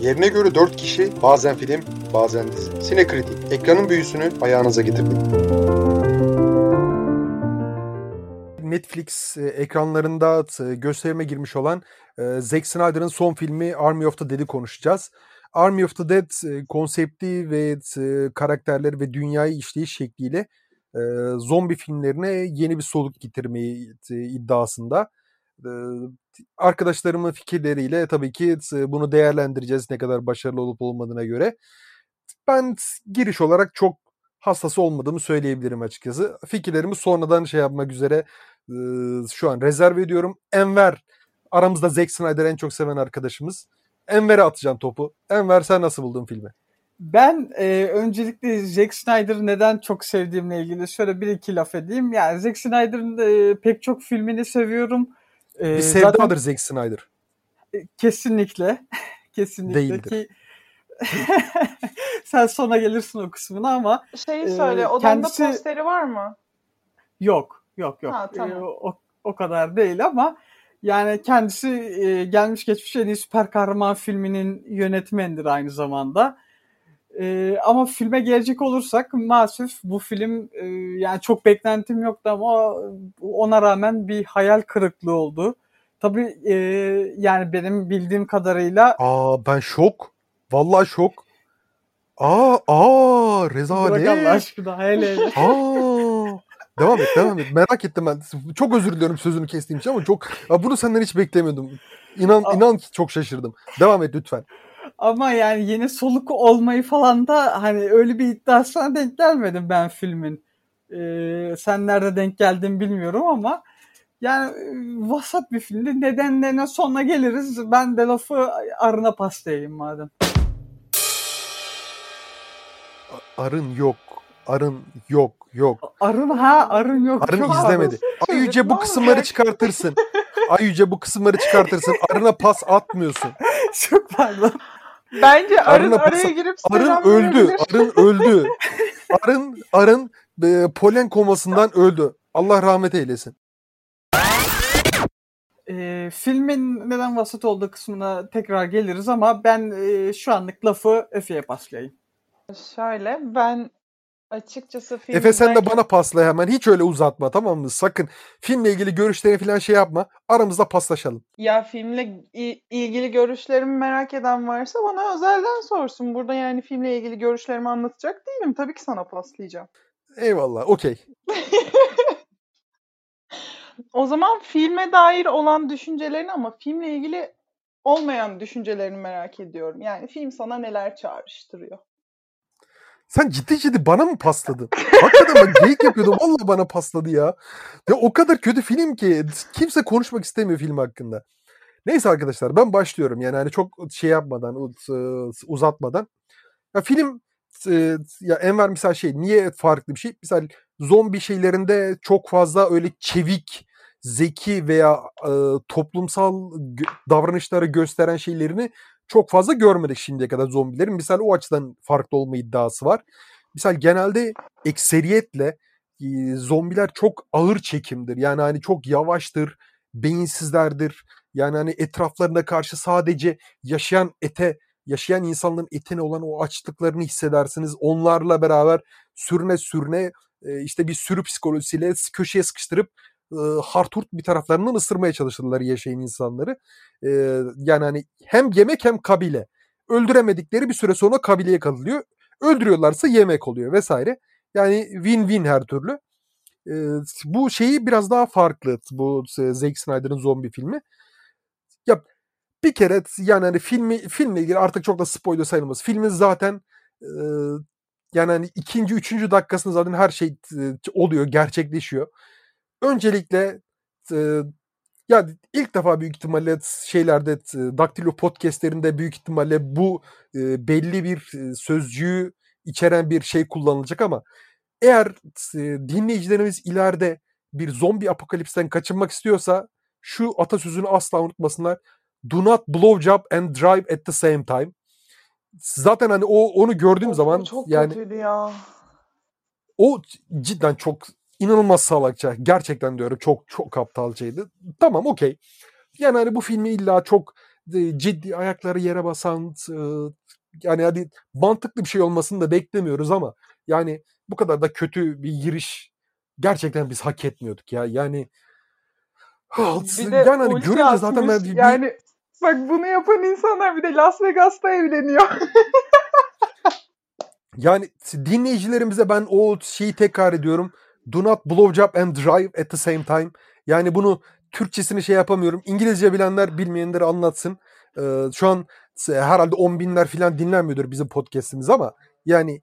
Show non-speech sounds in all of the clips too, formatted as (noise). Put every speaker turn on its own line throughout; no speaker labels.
Yerine göre 4 kişi, bazen film, bazen dizi. Sinekritik, ekranın büyüsünü ayağınıza getirdik. Netflix e, ekranlarında e, gösterime girmiş olan e, Zack Snyder'ın son filmi Army of the Dead'i konuşacağız. Army of the Dead konsepti ve karakterleri ve dünyayı işleyiş şekliyle zombi filmlerine yeni bir soluk getirmeyi iddiasında. Arkadaşlarımın fikirleriyle tabii ki bunu değerlendireceğiz ne kadar başarılı olup olmadığına göre. Ben giriş olarak çok hastası olmadığımı söyleyebilirim açıkçası. Fikirlerimi sonradan şey yapmak üzere şu an rezerv ediyorum. Enver aramızda Zack Snyder'ı en çok seven arkadaşımız. Enver'e atacağım topu. Enver sen nasıl buldun filmi?
Ben e, öncelikle Zack Snyder'ı neden çok sevdiğimle ilgili şöyle bir iki laf edeyim. Yani Zack Snyder'ın e, pek çok filmini seviyorum.
E, bir sevdadır zaten, Zack Snyder.
E, kesinlikle. (laughs) kesinlikle Değildir. ki (laughs) sen sona gelirsin o kısmına ama
şeyi söyle e, odanda kendisi... posteri var mı?
Yok yok yok ha, tamam. e, o, o kadar değil ama yani kendisi e, gelmiş geçmiş en iyi süper kahraman filminin yönetmenidir aynı zamanda. E, ama filme gelecek olursak maalesef bu film e, yani çok beklentim yoktu ama ona rağmen bir hayal kırıklığı oldu. Tabii e, yani benim bildiğim kadarıyla...
Aa ben şok. Vallahi şok. Aa aa rezalet.
Bırak Allah aşkına hele hele.
Aa Devam et, devam et. Merak ettim ben. Çok özür diliyorum sözünü kestiğim için ama çok ya bunu senden hiç beklemiyordum. İnan inan ki çok şaşırdım. Devam et lütfen.
Ama yani yeni soluk olmayı falan da hani öyle bir iddiasına denk gelmedim ben filmin. Ee, sen nerede denk geldin bilmiyorum ama yani vasat bir filmdi. Nedenlerine sonra geliriz. Ben de lafı arına paslayayım madem.
Arın yok. Arın yok yok.
Arın ha arın yok.
Arın izlemedi. Ay Yüce bu kısımları çıkartırsın. Ay Yüce bu kısımları çıkartırsın. Arına pas atmıyorsun. (laughs)
Çok pardon.
Bence arın Arına araya girip
Arın öldü. Arın öldü. (laughs) Arın arın e, polen komasından öldü. Allah rahmet eylesin.
E, filmin neden vasat olduğu kısmına tekrar geliriz ama ben e, şu anlık lafı Efe'ye paslayayım.
Şöyle ben Açıkçası film
Efe sen de bana pasla hemen. Hiç öyle uzatma tamam mı? Sakın. Filmle ilgili görüşlerini falan şey yapma. Aramızda paslaşalım.
Ya filmle ilgili görüşlerimi merak eden varsa bana özelden sorsun. Burada yani filmle ilgili görüşlerimi anlatacak değilim. Tabii ki sana paslayacağım.
Eyvallah. Okey. (laughs)
o zaman filme dair olan düşüncelerini ama filmle ilgili olmayan düşüncelerini merak ediyorum. Yani film sana neler çağrıştırıyor?
Sen ciddi ciddi bana mı pasladın? Hakikaten ben geyik yapıyordum. Valla bana pasladı ya. Ya o kadar kötü film ki kimse konuşmak istemiyor film hakkında. Neyse arkadaşlar ben başlıyorum. Yani hani çok şey yapmadan, uzatmadan. Ya film ya Enver misal şey niye farklı bir şey? Misal zombi şeylerinde çok fazla öyle çevik, zeki veya e, toplumsal davranışları gösteren şeylerini çok fazla görmedik şimdiye kadar zombilerin. Misal o açıdan farklı olma iddiası var. Misal genelde ekseriyetle zombiler çok ağır çekimdir. Yani hani çok yavaştır, beyinsizlerdir. Yani hani etraflarına karşı sadece yaşayan ete, yaşayan insanların etine olan o açlıklarını hissedersiniz. Onlarla beraber sürüne sürüne işte bir sürü psikolojisiyle köşeye sıkıştırıp e, harturt bir taraflarından ısırmaya çalışırlar yaşayan insanları. E, yani hani hem yemek hem kabile. Öldüremedikleri bir süre sonra kabileye kalıyor. Öldürüyorlarsa yemek oluyor vesaire. Yani win-win her türlü. E, bu şeyi biraz daha farklı bu Zack Snyder'ın zombi filmi. Ya bir kere yani hani filmi filmle ilgili artık çok da spoiler sayılmaz. Filmin zaten e, yani hani ikinci, üçüncü dakikasında zaten her şey oluyor, gerçekleşiyor. Öncelikle e, ya ilk defa büyük ihtimalle şeylerde Daktilo podcastlerinde büyük ihtimalle bu e, belli bir sözcüğü içeren bir şey kullanılacak ama eğer e, dinleyicilerimiz ileride bir zombi apokalipsten kaçınmak istiyorsa şu atasözünü asla unutmasınlar. Do not blow job and drive at the same time. Zaten hani o onu gördüğüm
çok,
zaman
çok
yani
ya.
O cidden çok inanılmaz salakça. Gerçekten diyorum çok çok aptalcaydı. Tamam okey. Yani hani bu filmi illa çok ciddi ayakları yere basan yani hadi mantıklı bir şey olmasını da beklemiyoruz ama yani bu kadar da kötü bir giriş gerçekten biz hak etmiyorduk ya. Yani
bir de yani hani görünce zaten ben bir, yani bak bunu yapan insanlar bir de Las Vegas'ta evleniyor. (laughs)
yani dinleyicilerimize ben o şeyi tekrar ediyorum. Do not blow job and drive at the same time. Yani bunu Türkçesini şey yapamıyorum. İngilizce bilenler bilmeyenleri anlatsın. Ee, şu an herhalde 10 binler falan dinlenmiyordur bizim podcast'imiz ama yani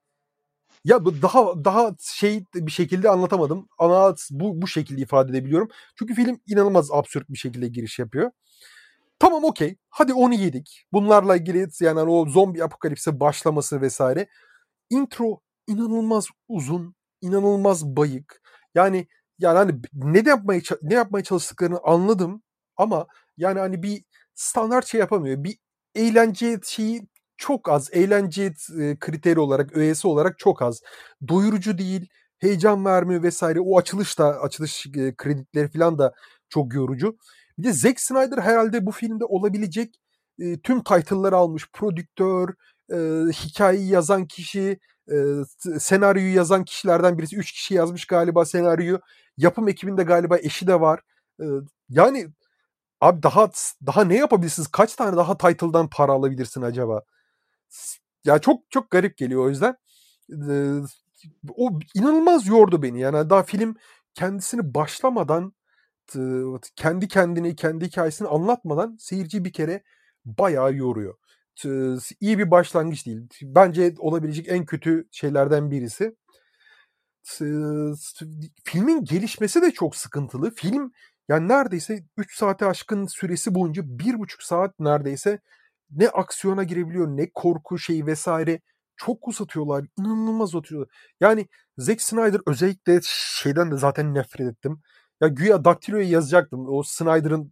ya daha daha şey bir şekilde anlatamadım ama bu bu şekilde ifade edebiliyorum. Çünkü film inanılmaz absürt bir şekilde giriş yapıyor. Tamam okey. Hadi onu yedik. Bunlarla ilgili yani o zombi apokalipse başlaması vesaire. Intro inanılmaz uzun, inanılmaz bayık. Yani yani hani ne de yapmaya ne yapmaya çalıştıklarını anladım ama yani hani bir standart şey yapamıyor. Bir eğlence şeyi çok az. Eğlence kriteri olarak, öğesi olarak çok az. Doyurucu değil, heyecan vermiyor vesaire. O açılış da, açılış kredileri falan da çok yorucu. Bir de Zack Snyder herhalde bu filmde olabilecek tüm title'ları almış. Prodüktör, hikayeyi yazan kişi, e, senaryoyu yazan kişilerden birisi. Üç kişi yazmış galiba senaryoyu. Yapım ekibinde galiba eşi de var. E, yani abi daha daha ne yapabilirsiniz? Kaç tane daha title'dan para alabilirsin acaba? Ya çok çok garip geliyor o yüzden. E, o inanılmaz yordu beni. Yani daha film kendisini başlamadan kendi kendini, kendi hikayesini anlatmadan seyirci bir kere bayağı yoruyor. İyi bir başlangıç değil. Bence olabilecek en kötü şeylerden birisi. Filmin gelişmesi de çok sıkıntılı. Film yani neredeyse 3 saate aşkın süresi boyunca 1,5 saat neredeyse ne aksiyona girebiliyor ne korku şeyi vesaire çok uzatıyorlar. inanılmaz uzatıyorlar. Yani Zack Snyder özellikle şeyden de zaten nefret ettim. Ya güya Daktilo'yu yazacaktım. O Snyder'ın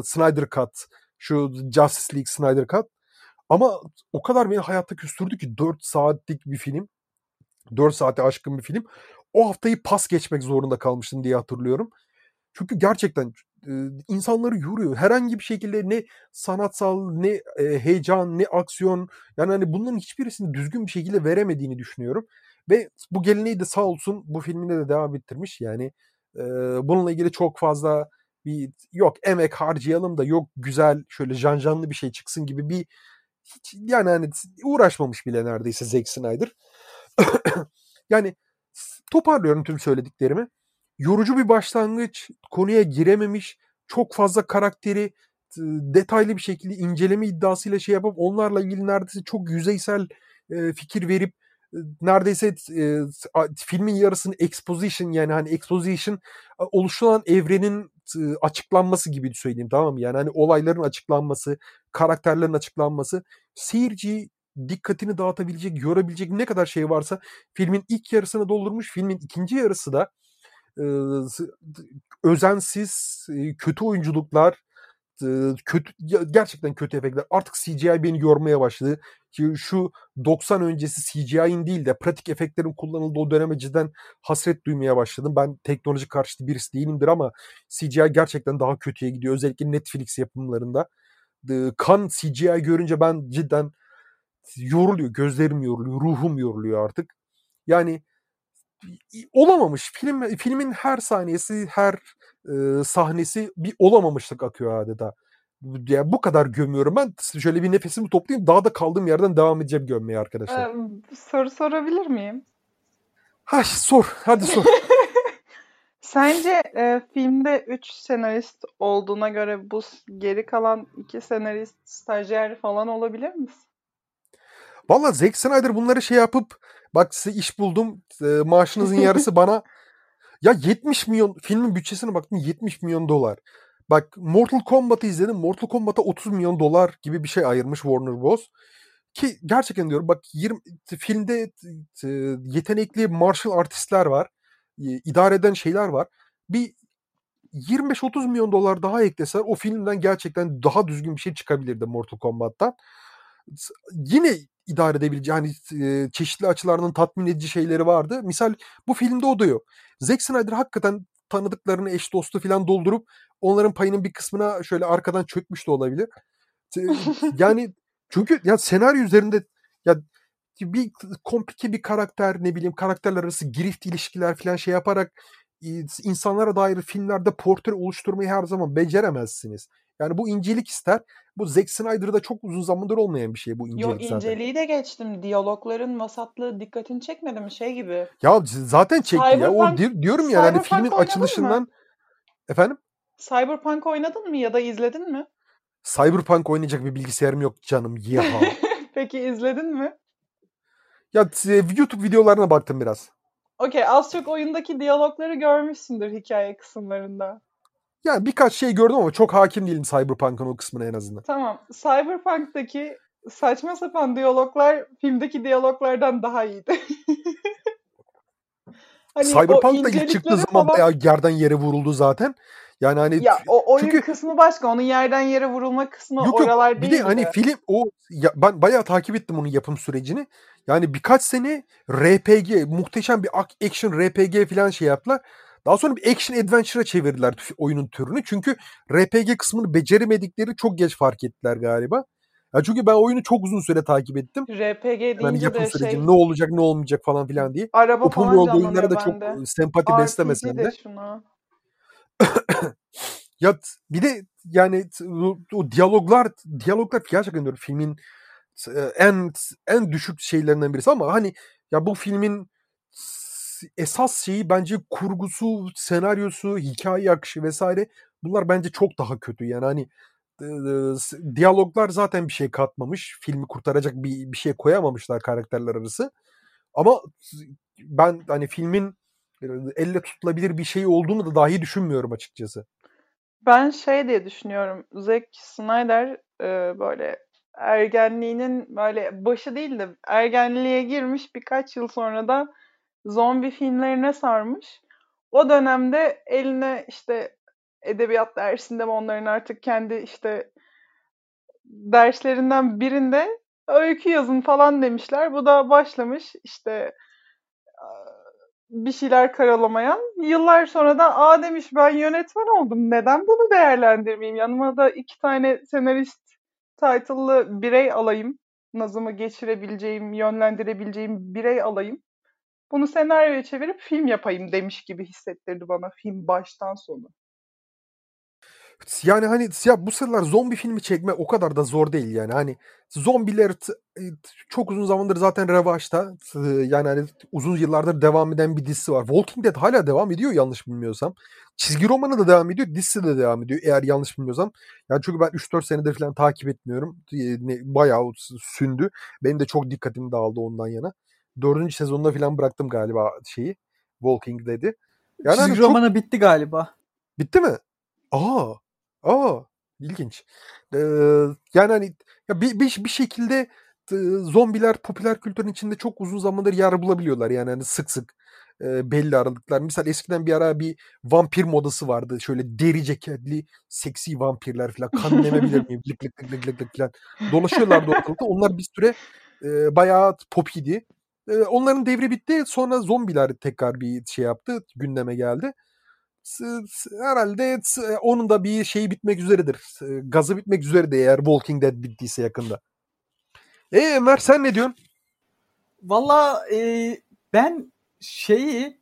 e, Snyder Cut. Şu Justice League Snyder Cut. Ama o kadar beni hayatta küstürdü ki 4 saatlik bir film. 4 saate aşkın bir film. O haftayı pas geçmek zorunda kalmıştım diye hatırlıyorum. Çünkü gerçekten e, insanları yoruyor. Herhangi bir şekilde ne sanatsal, ne e, heyecan, ne aksiyon yani hani bunların hiçbirisini düzgün bir şekilde veremediğini düşünüyorum. Ve bu geleneği de sağ olsun bu filminde de devam ettirmiş. Yani e, bununla ilgili çok fazla bir yok emek harcayalım da yok güzel şöyle janjanlı bir şey çıksın gibi bir hiç yani hani uğraşmamış bile neredeyse Zack Snyder. (coughs) yani toparlıyorum tüm söylediklerimi. Yorucu bir başlangıç, konuya girememiş, çok fazla karakteri detaylı bir şekilde inceleme iddiasıyla şey yapıp onlarla ilgili neredeyse çok yüzeysel fikir verip neredeyse e, filmin yarısını exposition yani hani exposition oluşturan evrenin açıklanması gibi söyleyeyim tamam mı? Yani hani olayların açıklanması, karakterlerin açıklanması, seyirci dikkatini dağıtabilecek, yorabilecek ne kadar şey varsa filmin ilk yarısını doldurmuş. Filmin ikinci yarısı da e, özensiz, e, kötü oyunculuklar, kötü gerçekten kötü efektler. Artık CGI beni yormaya başladı. Ki şu 90 öncesi CGI'nin değil de pratik efektlerin kullanıldığı o döneme cidden hasret duymaya başladım. Ben teknoloji karşıtı birisi değilimdir ama CGI gerçekten daha kötüye gidiyor. Özellikle Netflix yapımlarında. Kan CGI görünce ben cidden yoruluyor. Gözlerim yoruluyor. Ruhum yoruluyor artık. Yani olamamış. Film filmin her saniyesi, her e, sahnesi bir olamamışlık akıyor adeta. Yani bu kadar gömüyorum ben. Şöyle bir nefesimi toplayayım. Daha da kaldığım yerden devam edeceğim gömmeye arkadaşlar. Ee,
soru sorabilir miyim?
Ha sor. Hadi sor. (laughs)
Sence e, filmde 3 senarist olduğuna göre bu geri kalan 2 senarist stajyer falan olabilir mi?
Valla Zack Snyder bunları şey yapıp bak size iş buldum e, maaşınızın yarısı (laughs) bana ya 70 milyon filmin bütçesine baktım 70 milyon dolar. Bak Mortal Kombat'ı izledim. Mortal Kombat'a 30 milyon dolar gibi bir şey ayırmış Warner Bros. Ki gerçekten diyorum bak 20 filmde e, yetenekli martial artistler var. E, idare eden şeyler var. Bir 25-30 milyon dolar daha ekleseler o filmden gerçekten daha düzgün bir şey çıkabilirdi Mortal Kombat'tan. Yine idare edebileceği hani e, çeşitli açılardan tatmin edici şeyleri vardı. Misal bu filmde o da yok. Zack Snyder hakikaten tanıdıklarını eş dostu falan doldurup onların payının bir kısmına şöyle arkadan çökmüş de olabilir. (laughs) yani çünkü ya senaryo üzerinde ya bir komplike bir karakter ne bileyim karakterler arası girift ilişkiler falan şey yaparak insanlara dair filmlerde portre oluşturmayı her zaman beceremezsiniz. Yani bu incelik ister. Bu Zack Snyder'da çok uzun zamandır olmayan bir şey bu incelik
Yo, zaten. inceliği de geçtim. Diyalogların vasatlığı dikkatini çekmedi mi şey gibi?
Ya zaten çekti Cyberpunk, ya. O diyorum ya hani filmin açılışından mı? efendim?
Cyberpunk oynadın mı ya da izledin mi?
Cyberpunk oynayacak bir bilgisayarım yok canım. Ya. (laughs)
Peki izledin mi?
Ya YouTube videolarına baktım biraz.
Okey az çok oyundaki diyalogları görmüşsündür hikaye kısımlarında.
Yani birkaç şey gördüm ama çok hakim değilim Cyberpunk'ın o kısmına en azından.
Tamam. Cyberpunk'taki saçma sapan diyaloglar filmdeki diyaloglardan daha iyiydi. (laughs)
hani Cyberpunk da ilk çıktığı zaman falan... bayağı yerden yere vuruldu zaten. Yani hani
ya o oyun çünkü, kısmı başka. Onun yerden yere vurulma kısmı yok, oralar yok.
değil. Bir de hani film o ya, ben bayağı takip ettim onun yapım sürecini. Yani birkaç sene RPG muhteşem bir action RPG falan şey yaptılar. Daha sonra bir action adventure'a çevirdiler oyunun türünü. Çünkü RPG kısmını beceremedikleri çok geç fark ettiler galiba. Ya çünkü ben oyunu çok uzun süre takip ettim.
RPG deyince yani
yapım
de
süreci,
şey...
ne olacak ne olmayacak falan filan diye.
Araba
Open
falan
World oyunlara da çok bende.
sempati
beslemesem de. (coughs) ya bir de yani o diyaloglar diyaloglar gerçekten diyorum filmin en en düşük şeylerinden birisi ama hani ya bu filmin esas şeyi bence kurgusu, senaryosu, hikaye akışı vesaire bunlar bence çok daha kötü. Yani hani e, diyaloglar zaten bir şey katmamış. Filmi kurtaracak bir, bir şey koyamamışlar karakterler arası. Ama ben hani filmin elle tutulabilir bir şey olduğunu da dahi düşünmüyorum açıkçası.
Ben şey diye düşünüyorum. Zack Snyder e, böyle ergenliğinin böyle başı değil de ergenliğe girmiş birkaç yıl sonra da zombi filmlerine sarmış. O dönemde eline işte edebiyat dersinde mi onların artık kendi işte derslerinden birinde öykü yazın falan demişler. Bu da başlamış işte bir şeyler karalamaya. Yıllar sonra da aa demiş ben yönetmen oldum. Neden bunu değerlendirmeyeyim? Yanıma da iki tane senarist title'lı birey alayım. Nazımı geçirebileceğim, yönlendirebileceğim birey alayım. Bunu senaryoya çevirip film yapayım demiş gibi hissettirdi bana film baştan sona.
Yani hani ya bu sıralar zombi filmi çekme o kadar da zor değil yani. Hani zombiler e, çok uzun zamandır zaten revaçta. Yani hani uzun yıllardır devam eden bir dizisi var. Walking Dead hala devam ediyor yanlış bilmiyorsam. Çizgi romanı da devam ediyor, dizisi de devam ediyor eğer yanlış bilmiyorsam. Yani çünkü ben 3-4 senedir falan takip etmiyorum. Bayağı sündü. Benim de çok dikkatim dağıldı ondan yana. Dördüncü sezonunda falan bıraktım galiba şeyi. Walking Dead'i.
Yani Çizgi hani romanı çok... bitti galiba.
Bitti mi? Aa. Aa. İlginç. Ee, yani hani ya bir, bir, bir şekilde zombiler popüler kültürün içinde çok uzun zamandır yer bulabiliyorlar. Yani hani sık sık e, belli aralıklar. Misal eskiden bir ara bir vampir modası vardı. Şöyle deri ceketli seksi vampirler falan. Kan demebilir miyim? Lık lık lık lık lık lık falan. Dolaşıyorlardı ortalıkta. Onlar bir süre e, bayağı popiydi. E, onların devri bitti. Sonra zombiler tekrar bir şey yaptı. Gündeme geldi. Herhalde onun da bir şeyi bitmek üzeredir. Gazı bitmek üzeredir eğer Walking Dead bittiyse yakında. E Ömer sen ne diyorsun?
Valla e, ben şeyi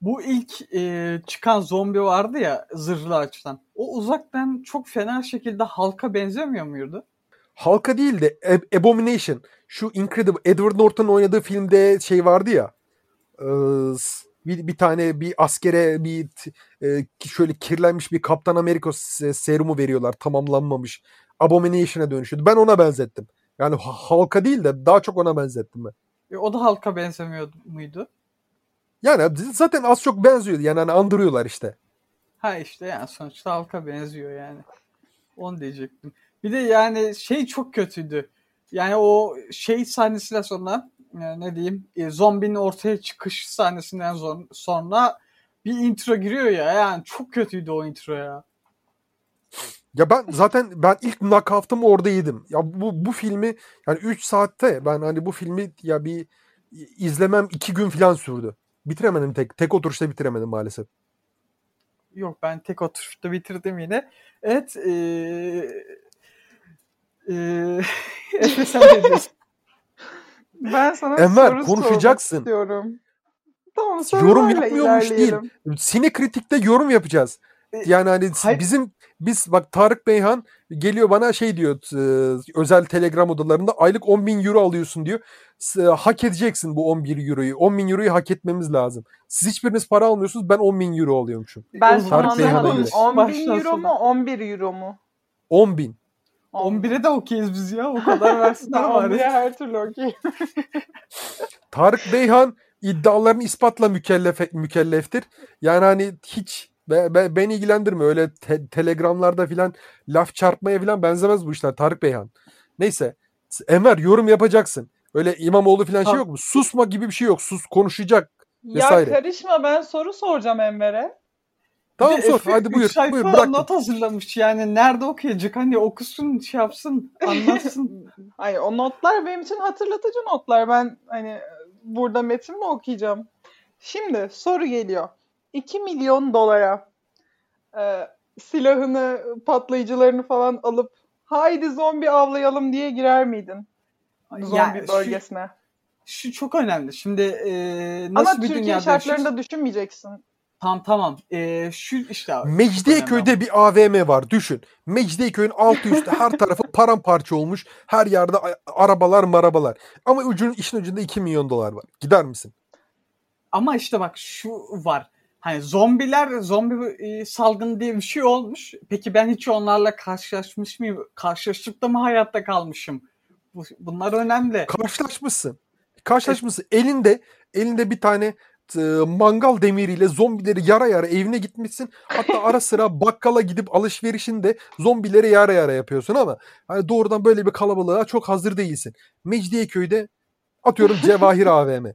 bu ilk e, çıkan zombi vardı ya zırhlı açıdan. O uzaktan çok fena şekilde halka benzemiyor muydu?
Halka değil de Ab- Abomination. Şu Incredible Edward Norton oynadığı filmde şey vardı ya. E, bir, bir tane bir askere bir e, şöyle kirlenmiş bir Kaptan Amerika serumu veriyorlar tamamlanmamış. Abomination'a dönüşüyordu. Ben ona benzettim. Yani halka değil de daha çok ona benzettim ben.
E, o da halka benzemiyor muydu?
Yani zaten az çok benziyor. Yani hani andırıyorlar işte.
Ha işte yani sonuçta halka benziyor yani. Onu diyecektim. Bir de yani şey çok kötüydü. Yani o şey sahnesiyle sonra e, ne diyeyim e, zombinin ortaya çıkış sahnesinden sonra bir intro giriyor ya yani çok kötüydü o intro ya.
Ya ben zaten ben ilk knockout'ımı orada yedim. Ya bu bu filmi yani 3 saatte ben hani bu filmi ya bir izlemem 2 gün falan sürdü. Bitiremedim tek tek oturuşta bitiremedim maalesef.
Yok ben tek oturuşta bitirdim yine. Evet ee, Ee, (laughs) Efe sen ne diyorsun?
Ben sana
Enver
soru
konuşacaksın.
istiyorum. Tamam
Yorum
sorularla
yapmıyormuş değil. Sine kritikte yorum yapacağız.
E,
Yani hani
hayır.
bizim biz bak Tarık Beyhan geliyor bana şey diyor e, özel telegram odalarında aylık 10 bin euro alıyorsun diyor. S- hak edeceksin bu 11 euroyu. 10 bin euroyu hak etmemiz lazım. Siz hiçbiriniz para almıyorsunuz ben 10 bin euro alıyormuşum.
Ben
Tarık Beyhan'a
anlamadım.
göre.
10 bin euro mu 11 euro mu?
10 bin.
11'e de okeyiz biz ya. O kadar versinler (laughs) bari.
11'e her türlü okey. (laughs)
Tarık Beyhan iddialarını ispatla mükellef, mükelleftir. Yani hani hiç be, be- beni ilgilendirme öyle te- telegramlarda filan laf çarpmaya filan benzemez bu işler Tarık Beyhan. Neyse Enver yorum yapacaksın. Öyle İmamoğlu filan şey yok mu? Susma gibi bir şey yok. Sus konuşacak.
Ya
Vesaire.
karışma ben soru soracağım Enver'e.
Tamam sor.
Efe
Hadi buyur.
sayfa
Buyur bırak.
not hazırlamış yani. Nerede okuyacak? Hani okusun, şey yapsın, anlatsın. (laughs)
Hayır o notlar benim için hatırlatıcı notlar. Ben hani burada metin mi okuyacağım? Şimdi soru geliyor. 2 milyon dolara e, silahını, patlayıcılarını falan alıp haydi zombi avlayalım diye girer miydin? Zombi
Yani şu-
bölgesine.
Şu, çok önemli. Şimdi e, nasıl
Ama
bir
Türkiye
dünyada
şartlarında düşünmeyeceksin.
Tamam tamam. E, şu işte önemli.
Mecidiyeköy'de bir AVM var düşün. Mecidiyeköy'ün altı üstü (laughs) her tarafı paramparça olmuş. Her yerde arabalar marabalar. Ama ucun işin ucunda 2 milyon dolar var. Gider misin?
Ama işte bak şu var. Hani zombiler, zombi e, salgını diye bir şey olmuş. Peki ben hiç onlarla karşılaşmış mıyım? Karşılaşıp da mı hayatta kalmışım? Bu, bunlar önemli.
Karşılaşmışsın. Karşılaşmışsın. Elinde elinde bir tane e, mangal demiriyle zombileri yara yara evine gitmişsin. Hatta ara sıra bakkala gidip alışverişinde zombileri yara yara yapıyorsun ama hani doğrudan böyle bir kalabalığa çok hazır değilsin. Mecidiyeköy'de atıyorum (laughs) Cevahir AVM.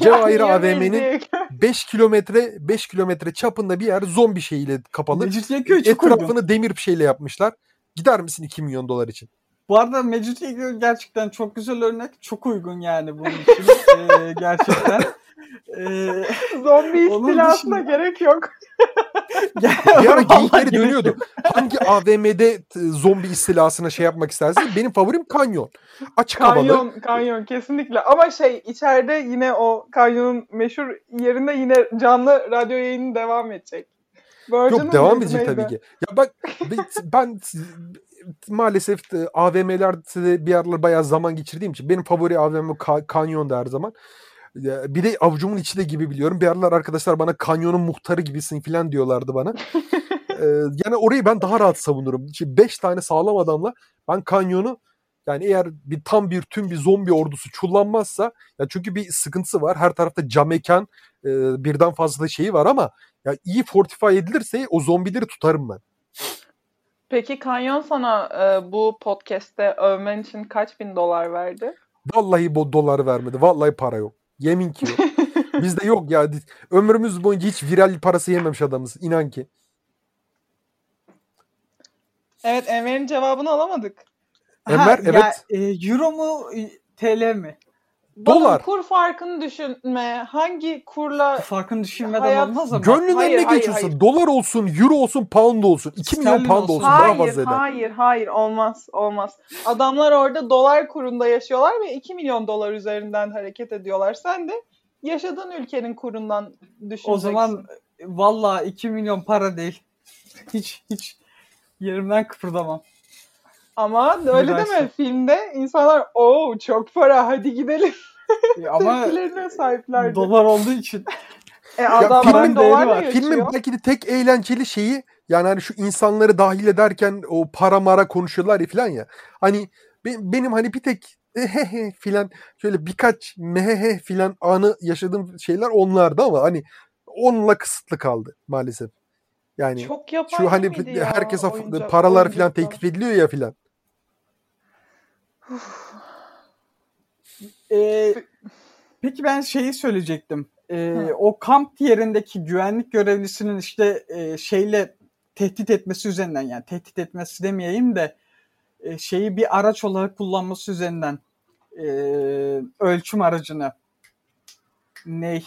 Cevahir AVM'nin
Mecidiyeköy?
5 kilometre 5 kilometre çapında bir yer zombi şeyiyle kapalı.
Mecidiyeköy çok uygun.
Etrafını demir bir şeyle yapmışlar. Gider misin 2 milyon dolar için?
Bu arada Mecidiyeköy gerçekten çok güzel örnek. Çok uygun yani bunun için. (laughs) Ee, gerçekten. Ee,
Zombi istilasına
dışında-
gerek yok. (laughs)
Bir ara geyikleri dönüyordu. Hangi AVM'de zombi istilasına şey yapmak istersin? Benim favorim kanyon. Açık havalı.
Kanyon, kanyon kesinlikle. Ama şey içeride yine o kanyonun meşhur yerinde yine canlı radyo yayını devam edecek.
Yok devam edecek tabii ki. Ya bak (laughs) ben, maalesef e, AVM'lerde bir aralar bayağı zaman geçirdiğim için benim favori AVM ka- kanyonda her zaman. Bir de avucumun içi de gibi biliyorum. Bir aralar arkadaşlar bana kanyonun muhtarı gibisin falan diyorlardı bana. (laughs) Ee, yani orayı ben daha rahat savunurum. Şimdi 5 tane sağlam adamla ben kanyonu yani eğer bir tam bir tüm bir zombi ordusu çullanmazsa ya çünkü bir sıkıntısı var. Her tarafta cam mekan e, birden fazla şeyi var ama ya iyi fortify edilirse o zombileri tutarım ben.
Peki kanyon sana e, bu podcast'te övmen için kaç bin dolar verdi?
Vallahi bu doları vermedi. Vallahi para yok. Yemin ki yok. (laughs) Bizde yok ya. Ömrümüz boyunca hiç viral parası yememiş adamız. İnan ki.
Evet Enver'in cevabını alamadık.
Enver,
ya,
evet.
e, Euro mu e, TL mi?
Bakın
Dolar.
kur farkını düşünme. Hangi kurla
Farkını düşünmeden
Hayat-
olmaz ama.
Gönlünden
hayır,
ne
hayır,
geçiyorsa
hayır.
dolar olsun, euro olsun, pound olsun. 2 milyon
Sterlin
pound
olsun.
olsun. Daha
Hayır,
fazla eder.
hayır, hayır olmaz, olmaz. Adamlar orada dolar kurunda yaşıyorlar ve 2 milyon dolar üzerinden hareket ediyorlar. Sen de yaşadığın ülkenin kurundan düşüneceksin.
O zaman valla 2 milyon para değil. Hiç hiç yerimden kıpırdamam.
Ama öyle
Üniversite.
deme filmde insanlar o çok para hadi gidelim
E, Ama
tepkilerine sahiplerdi.
dolar olduğu için.
e adamlar
filmin
dolarla
var.
yaşıyor.
Filmin belki de tek eğlenceli şeyi yani hani şu insanları dahil ederken o para mara konuşuyorlar ya falan ya. Hani be- benim hani bir tek ehehe filan şöyle birkaç mehehe filan anı yaşadığım şeyler onlardı ama hani onunla kısıtlı kaldı maalesef. Yani
Çok
şu hani
ya
herkese
oyuncak-
paralar filan teklif ediliyor ya filan.
E, peki ben şeyi söyleyecektim. E,
Hı.
o kamp yerindeki güvenlik görevlisinin işte e, şeyle tehdit etmesi üzerinden yani tehdit etmesi demeyeyim de e, şeyi bir araç olarak kullanması üzerinden e, ölçüm aracını ney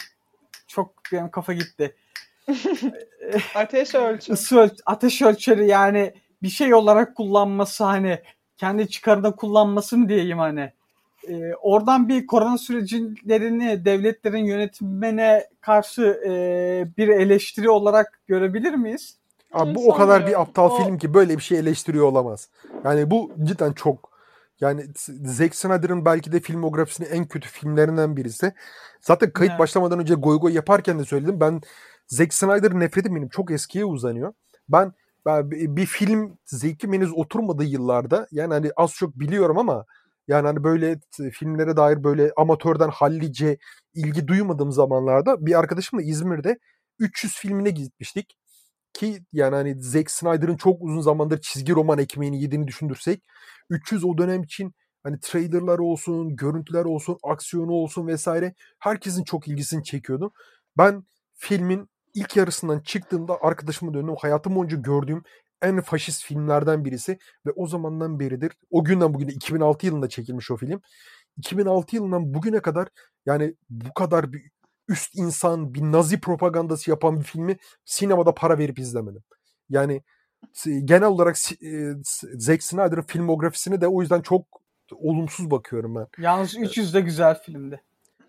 çok benim kafa gitti. (laughs)
Ateş ölçüm.
Isı öl- ateş ölçeri yani bir şey olarak kullanması hani kendi çıkarında kullanması mı diyeyim hani. E, oradan bir korona süreçlerini devletlerin yönetmene karşı e, bir eleştiri olarak görebilir miyiz?
Abi bu o kadar bir aptal o... film ki böyle bir şey eleştiriyor olamaz. Yani bu cidden çok yani Zack Snyder'ın belki de filmografisinin en kötü filmlerinden birisi. Zaten kayıt evet. başlamadan önce goy goy yaparken de söyledim. Ben Zack Snyder'ın nefretim benim çok eskiye uzanıyor. Ben, bir film zevkim henüz oturmadığı yıllarda yani hani az çok biliyorum ama yani hani böyle filmlere dair böyle amatörden hallice ilgi duymadığım zamanlarda bir arkadaşımla İzmir'de 300 filmine gitmiştik. Ki yani hani Zack Snyder'ın çok uzun zamandır çizgi roman ekmeğini yediğini düşünürsek 300 o dönem için hani trailerlar olsun, görüntüler olsun, aksiyonu olsun vesaire herkesin çok ilgisini çekiyordu. Ben filmin ilk yarısından çıktığımda arkadaşıma döndüm. Hayatım boyunca gördüğüm en faşist filmlerden birisi ve o zamandan beridir o günden bugüne 2006 yılında çekilmiş o film. 2006 yılından bugüne kadar yani bu kadar bir üst insan bir nazi propagandası yapan bir filmi sinemada para verip izlemedim. Yani genel olarak e, Zack Snyder'ın filmografisini de o yüzden çok olumsuz bakıyorum ben.
Yalnız 300 de güzel filmdi.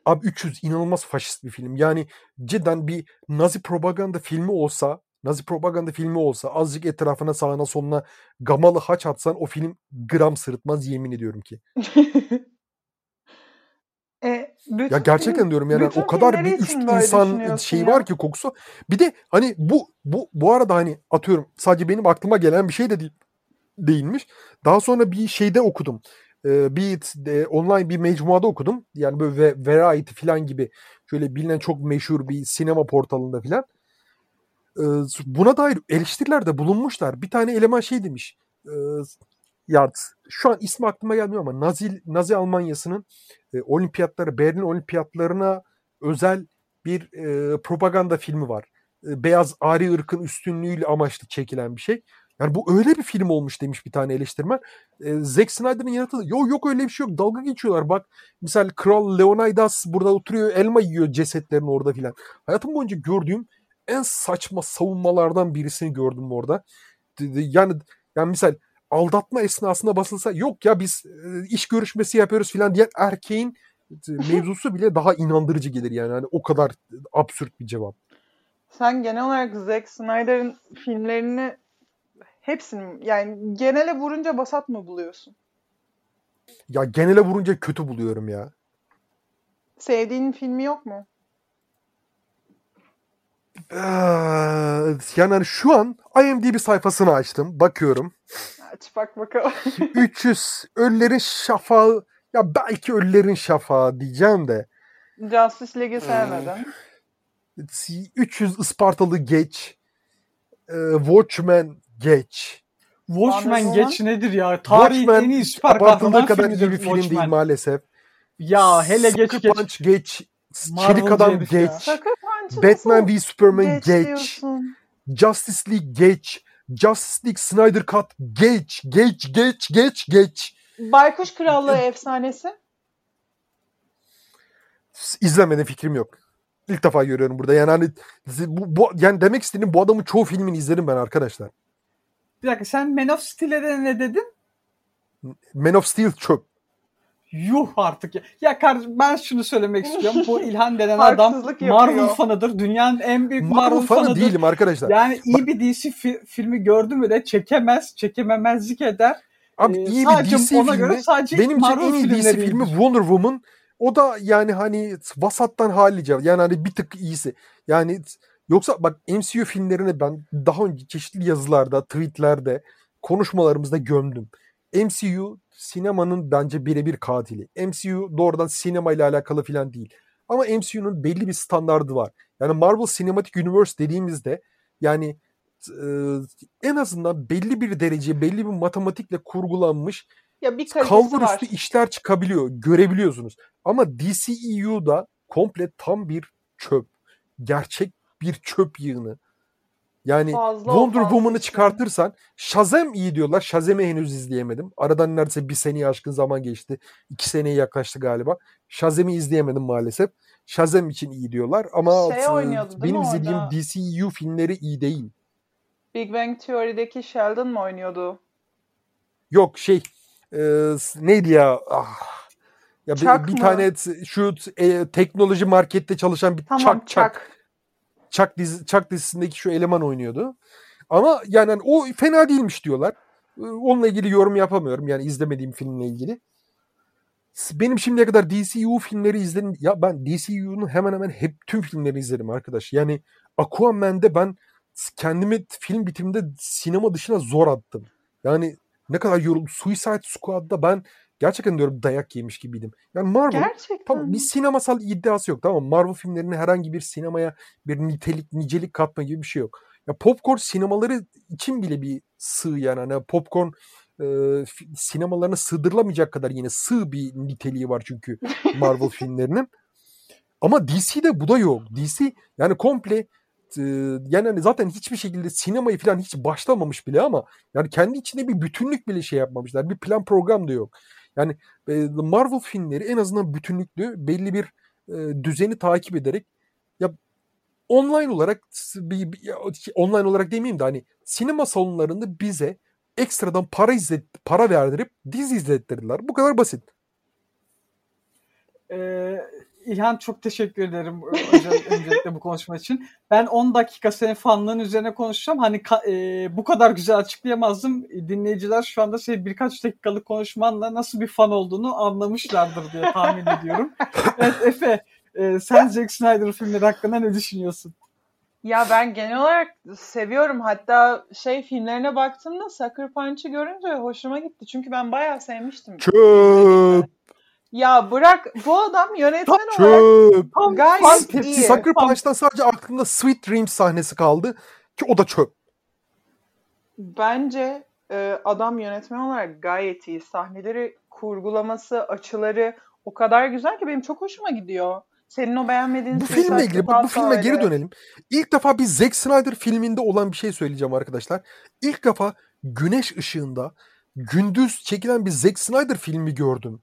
Abi 300 inanılmaz faşist bir film. Yani cidden bir Nazi propaganda filmi olsa, Nazi propaganda filmi olsa azıcık etrafına sağına soluna gamalı haç atsan o film gram sırıtmaz yemin ediyorum ki. (laughs) E, ya gerçekten diyorum yani o kadar bir üst insan şeyi var ki kokusu. Bir de hani bu bu bu arada hani atıyorum sadece benim aklıma gelen bir şey de değil değilmiş. Daha sonra bir şeyde okudum. Ee, bir de, online bir mecmuada okudum. Yani böyle Variety falan gibi şöyle bilinen çok meşhur bir sinema portalında falan. Ee, buna dair eleştirilerde bulunmuşlar. Bir tane eleman şey demiş. E, ya şu an ismi aklıma gelmiyor ama Nazi Nazi Almanyası'nın e, olimpiyatları Berlin olimpiyatlarına özel bir e, propaganda filmi var. E, beyaz ari ırkın üstünlüğüyle amaçlı çekilen bir şey. Yani bu öyle bir film olmuş demiş bir tane eleştirmen. E, Zack Snyder'ın yarattığı yok yok öyle bir şey yok dalga geçiyorlar bak. Misal Kral Leonidas burada oturuyor elma yiyor cesetlerin orada filan. Hayatım boyunca gördüğüm en saçma savunmalardan birisini gördüm orada. Yani yani misal aldatma esnasında basılsa yok ya biz iş görüşmesi yapıyoruz filan diyen erkeğin (laughs) mevzusu bile daha inandırıcı gelir yani. yani o kadar absürt bir cevap.
Sen genel olarak Zack Snyder'ın filmlerini hepsini yani genele vurunca basat mı buluyorsun?
Ya genele vurunca kötü buluyorum ya.
Sevdiğin filmi yok mu?
Ee, yani hani şu an IMDb sayfasını açtım. Bakıyorum.
Aç bak bakalım. (laughs)
300 Ölülerin Şafağı ya belki Ölülerin Şafağı diyeceğim de.
Justice League'i sevmeden.
300 Ispartalı geç. Ee, Watchmen geç.
Watchmen geç nedir ya? Tarihin en iyi süper kahraman
kadar iyi bir film Watchmen. değil maalesef.
Ya hele geç
geç. Punch geç. Çelik Adam geç. Batman v Superman geç. geç. Justice League geç. Justice League Snyder Cut geç, geç, geç, geç, geç.
Baykuş Krallığı efsanesi?
İzlemedim fikrim yok. İlk defa görüyorum burada. Yani hani bu, bu yani demek istediğim bu adamın çoğu filmini izlerim ben arkadaşlar.
Bir dakika sen Man of Steel'e de ne dedin?
Man of Steel çöp.
Yuh artık ya. Ya kardeşim ben şunu söylemek istiyorum. Bu (laughs) İlhan denen adam Marvel fanıdır. Dünyanın en büyük Marvel, Marvel fanı
fanıdır. değilim arkadaşlar.
Yani iyi bir DC fi- filmi gördü mü de çekemez, çekememezlik eder.
Abi ee, iyi bir DC ona filmi. Göre sadece benim için en iyi DC filmi Wonder Woman. O da yani hani vasattan hallice. Yani hani bir tık iyisi. Yani yoksa bak MCU filmlerini ben daha önce çeşitli yazılarda, tweetlerde, konuşmalarımızda gömdüm. MCU sinemanın bence birebir katili. MCU doğrudan sinema ile alakalı falan değil. Ama MCU'nun belli bir standardı var. Yani Marvel Cinematic Universe dediğimizde yani e, en azından belli bir derece, belli bir matematikle kurgulanmış ya bir kalbur üstü işler çıkabiliyor. Görebiliyorsunuz. Ama DCEU'da komple tam bir çöp. Gerçek bir çöp yığını. Yani fazla Wonder Woman'ı çıkartırsan Shazam iyi diyorlar. Shazam'ı henüz izleyemedim. Aradan neredeyse bir seneye aşkın zaman geçti. İki seneye yaklaştı galiba. Shazam'ı izleyemedim maalesef. Shazam için iyi diyorlar ama şey benim izlediğim? DCU filmleri iyi değil.
Big Bang Theory'deki Sheldon mı oynuyordu?
Yok şey e, neydi ya? Ah. Ya bir, bir tane şu e, teknoloji markette çalışan bir tamam, çak çak. Çak dizi, Çak dizisindeki şu eleman oynuyordu. Ama yani hani o fena değilmiş diyorlar. Onunla ilgili yorum yapamıyorum yani izlemediğim filmle ilgili. Benim şimdiye kadar DCU filmleri izledim. Ya ben DCU'nun hemen hemen hep tüm filmlerini izledim arkadaş. Yani Aquaman'de ben kendimi film bitiminde sinema dışına zor attım. Yani ne kadar yoruldum. Suicide Squad'da ben gerçekten diyorum dayak yemiş gibiydim. Yani Marvel gerçekten. tamam bir sinemasal iddiası yok tamam Marvel filmlerinin herhangi bir sinemaya bir nitelik, nicelik katma gibi bir şey yok. Ya popcorn sinemaları için bile bir sığ yani. Hani popcorn e, sinemalarına sığdırılamayacak kadar yine sığ bir niteliği var çünkü Marvel (laughs) filmlerinin. Ama DC'de bu da yok. DC yani komple yani hani zaten hiçbir şekilde sinemayı falan hiç başlamamış bile ama yani kendi içinde bir bütünlük bile şey yapmamışlar. Bir plan program da yok. Yani Marvel filmleri en azından bütünlüklü belli bir düzeni takip ederek ya online olarak bir, bir, online olarak demeyeyim de hani sinema salonlarında bize ekstradan para izlet para verdirip dizi izlettirdiler. Bu kadar basit.
Ee, İlhan çok teşekkür ederim (laughs) öncelikle bu konuşma için. Ben 10 dakika senin fanlığın üzerine konuşacağım. Hani e, bu kadar güzel açıklayamazdım. Dinleyiciler şu anda senin birkaç dakikalık konuşmanla nasıl bir fan olduğunu anlamışlardır diye tahmin (laughs) ediyorum. evet Efe, e, sen Zack Snyder filmleri hakkında ne düşünüyorsun?
Ya ben genel olarak seviyorum. Hatta şey filmlerine baktığımda Sucker Punch'ı görünce hoşuma gitti. Çünkü ben bayağı sevmiştim.
Çöp.
Ya bırak bu adam yönetmen Çöp. olarak
Çöp. gayet iyi. Sucker Punch'tan sadece aklımda Sweet Dreams sahnesi kaldı. Ki o da çöp.
Bence e, adam yönetmen olarak gayet iyi. Sahneleri, kurgulaması, açıları o kadar güzel ki benim çok hoşuma gidiyor. Senin o beğenmediğin
Bu filmle ilgili bak bu filme öyle. geri dönelim. İlk defa bir Zack Snyder filminde olan bir şey söyleyeceğim arkadaşlar. İlk defa güneş ışığında gündüz çekilen bir Zack Snyder filmi gördüm.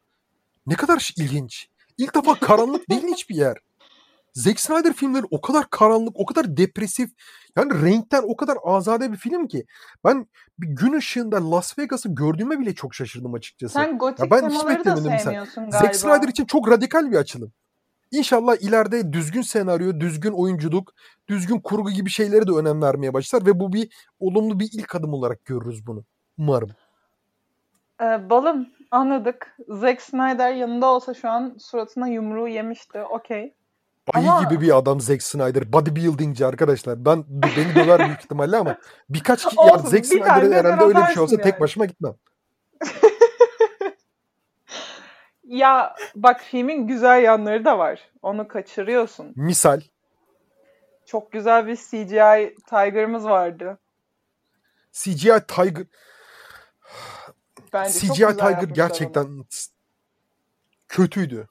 Ne kadar ilginç. İlk defa karanlık değil hiçbir yer. Zack Snyder filmleri o kadar karanlık, o kadar depresif. Yani renkten o kadar azade bir film ki. Ben bir gün ışığında Las Vegas'ı gördüğüme bile çok şaşırdım açıkçası.
Sen gotik ya ben hiç beklemedim sevmiyorsun galiba.
Zack Snyder için çok radikal bir açılım. İnşallah ileride düzgün senaryo, düzgün oyunculuk, düzgün kurgu gibi şeylere de önem vermeye başlar ve bu bir olumlu bir ilk adım olarak görürüz bunu. Umarım.
Ee, balım anladık. Zack Snyder yanında olsa şu an suratına yumruğu yemişti. Okey.
Ayı ama... gibi bir adam Zack Snyder. Bodybuildingci arkadaşlar. Ben beni döver büyük ihtimalle ama birkaç kişi ya Zack Snyder'ın herhalde öyle bir şey olsa yani. tek başıma gitmem. (laughs)
Ya bak filmin güzel yanları da var. Onu kaçırıyorsun.
Misal.
Çok güzel bir CGI Tiger'ımız vardı.
CGI Tiger Bence CGI Tiger gerçekten onu. kötüydü.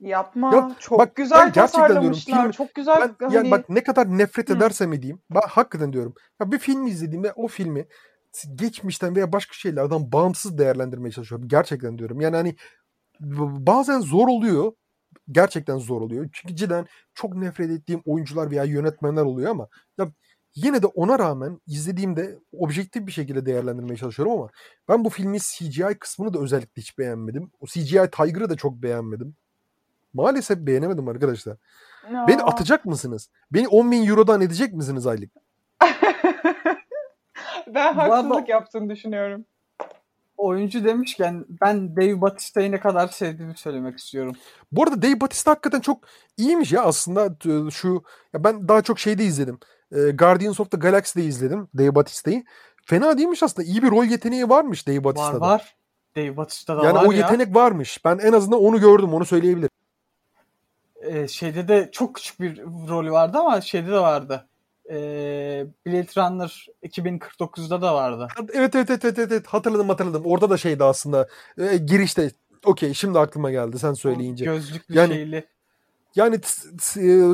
Yapma. Ya, çok bak, güzel ben gerçekten diyorum. Film, çok güzel. Ben,
hani... yani bak ne kadar nefret edersem edeyim. Ben hakikaten diyorum. Ya bir film izlediğimde o filmi geçmişten veya başka şeylerden bağımsız değerlendirmeye çalışıyorum. Gerçekten diyorum. Yani hani bazen zor oluyor. Gerçekten zor oluyor. Çünkü cidden çok nefret ettiğim oyuncular veya yönetmenler oluyor ama ya yine de ona rağmen izlediğimde objektif bir şekilde değerlendirmeye çalışıyorum ama ben bu filmin CGI kısmını da özellikle hiç beğenmedim. O CGI Tiger'ı da çok beğenmedim. Maalesef beğenemedim arkadaşlar. No. Beni atacak mısınız? Beni 10 bin Euro'dan edecek misiniz aylık? (laughs)
ben haksızlık arada, yaptığını düşünüyorum.
Oyuncu demişken ben Dave Bautista'yı ne kadar sevdiğimi söylemek istiyorum.
Bu arada Dave Bautista hakikaten çok iyiymiş ya aslında şu ya ben daha çok şeyde izledim. Guardians of the Galaxy'de izledim Dave Bautista'yı. Fena değilmiş aslında. İyi bir rol yeteneği varmış Dave Bautista'da.
Var var. Dave Bautista'da
yani
var
ya. Yani o yetenek varmış. Ben en azından onu gördüm. Onu söyleyebilirim.
Ee, şeyde de çok küçük bir rolü vardı ama şeyde de vardı e, Blade Runner 2049'da da vardı.
Evet evet evet evet, evet. hatırladım hatırladım. Orada da şeydi aslında e, girişte. Okey şimdi aklıma geldi sen söyleyince.
Gözlüklü yani, şeyli.
Yani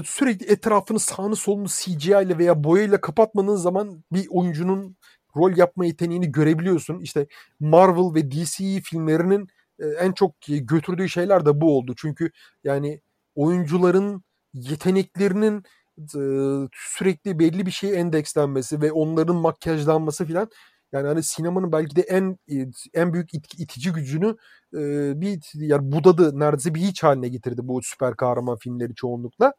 sürekli etrafını sağını solunu CGI ile veya boyayla kapatmanın zaman bir oyuncunun rol yapma yeteneğini görebiliyorsun. İşte Marvel ve DC filmlerinin en çok götürdüğü şeyler de bu oldu. Çünkü yani oyuncuların yeteneklerinin sürekli belli bir şeye endekslenmesi ve onların makyajlanması filan Yani hani sinemanın belki de en en büyük it, itici gücünü e, bir yani budadı neredeyse bir hiç haline getirdi bu süper kahraman filmleri çoğunlukla.